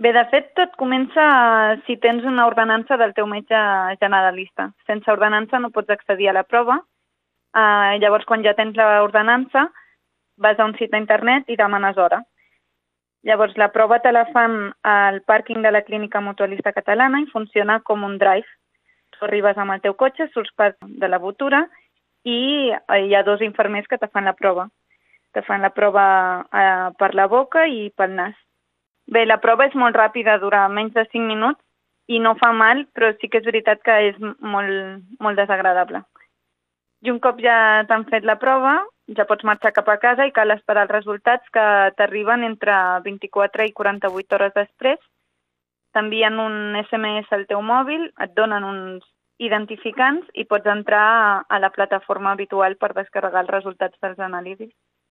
Bé, de fet, tot comença si tens una ordenança del teu metge generalista. Sense ordenança no pots accedir a la prova. Uh, llavors, quan ja tens l'ordenança, vas a un site internet i demanes hora. Llavors, la prova te la fan al pàrquing de la Clínica Mutualista Catalana i funciona com un drive. Tu arribes amb el teu cotxe, surts pas de la botura i hi ha dos infermers que te fan la prova. Te fan la prova eh, per la boca i pel nas. Bé, la prova és molt ràpida, dura menys de 5 minuts i no fa mal, però sí que és veritat que és molt, molt desagradable. I un cop ja t'han fet la prova, ja pots marxar cap a casa i cal esperar els resultats que t'arriben entre 24 i 48 hores després. T'envien un SMS al teu mòbil, et donen uns identificants i pots entrar a la plataforma habitual per descarregar els resultats dels anàlisis.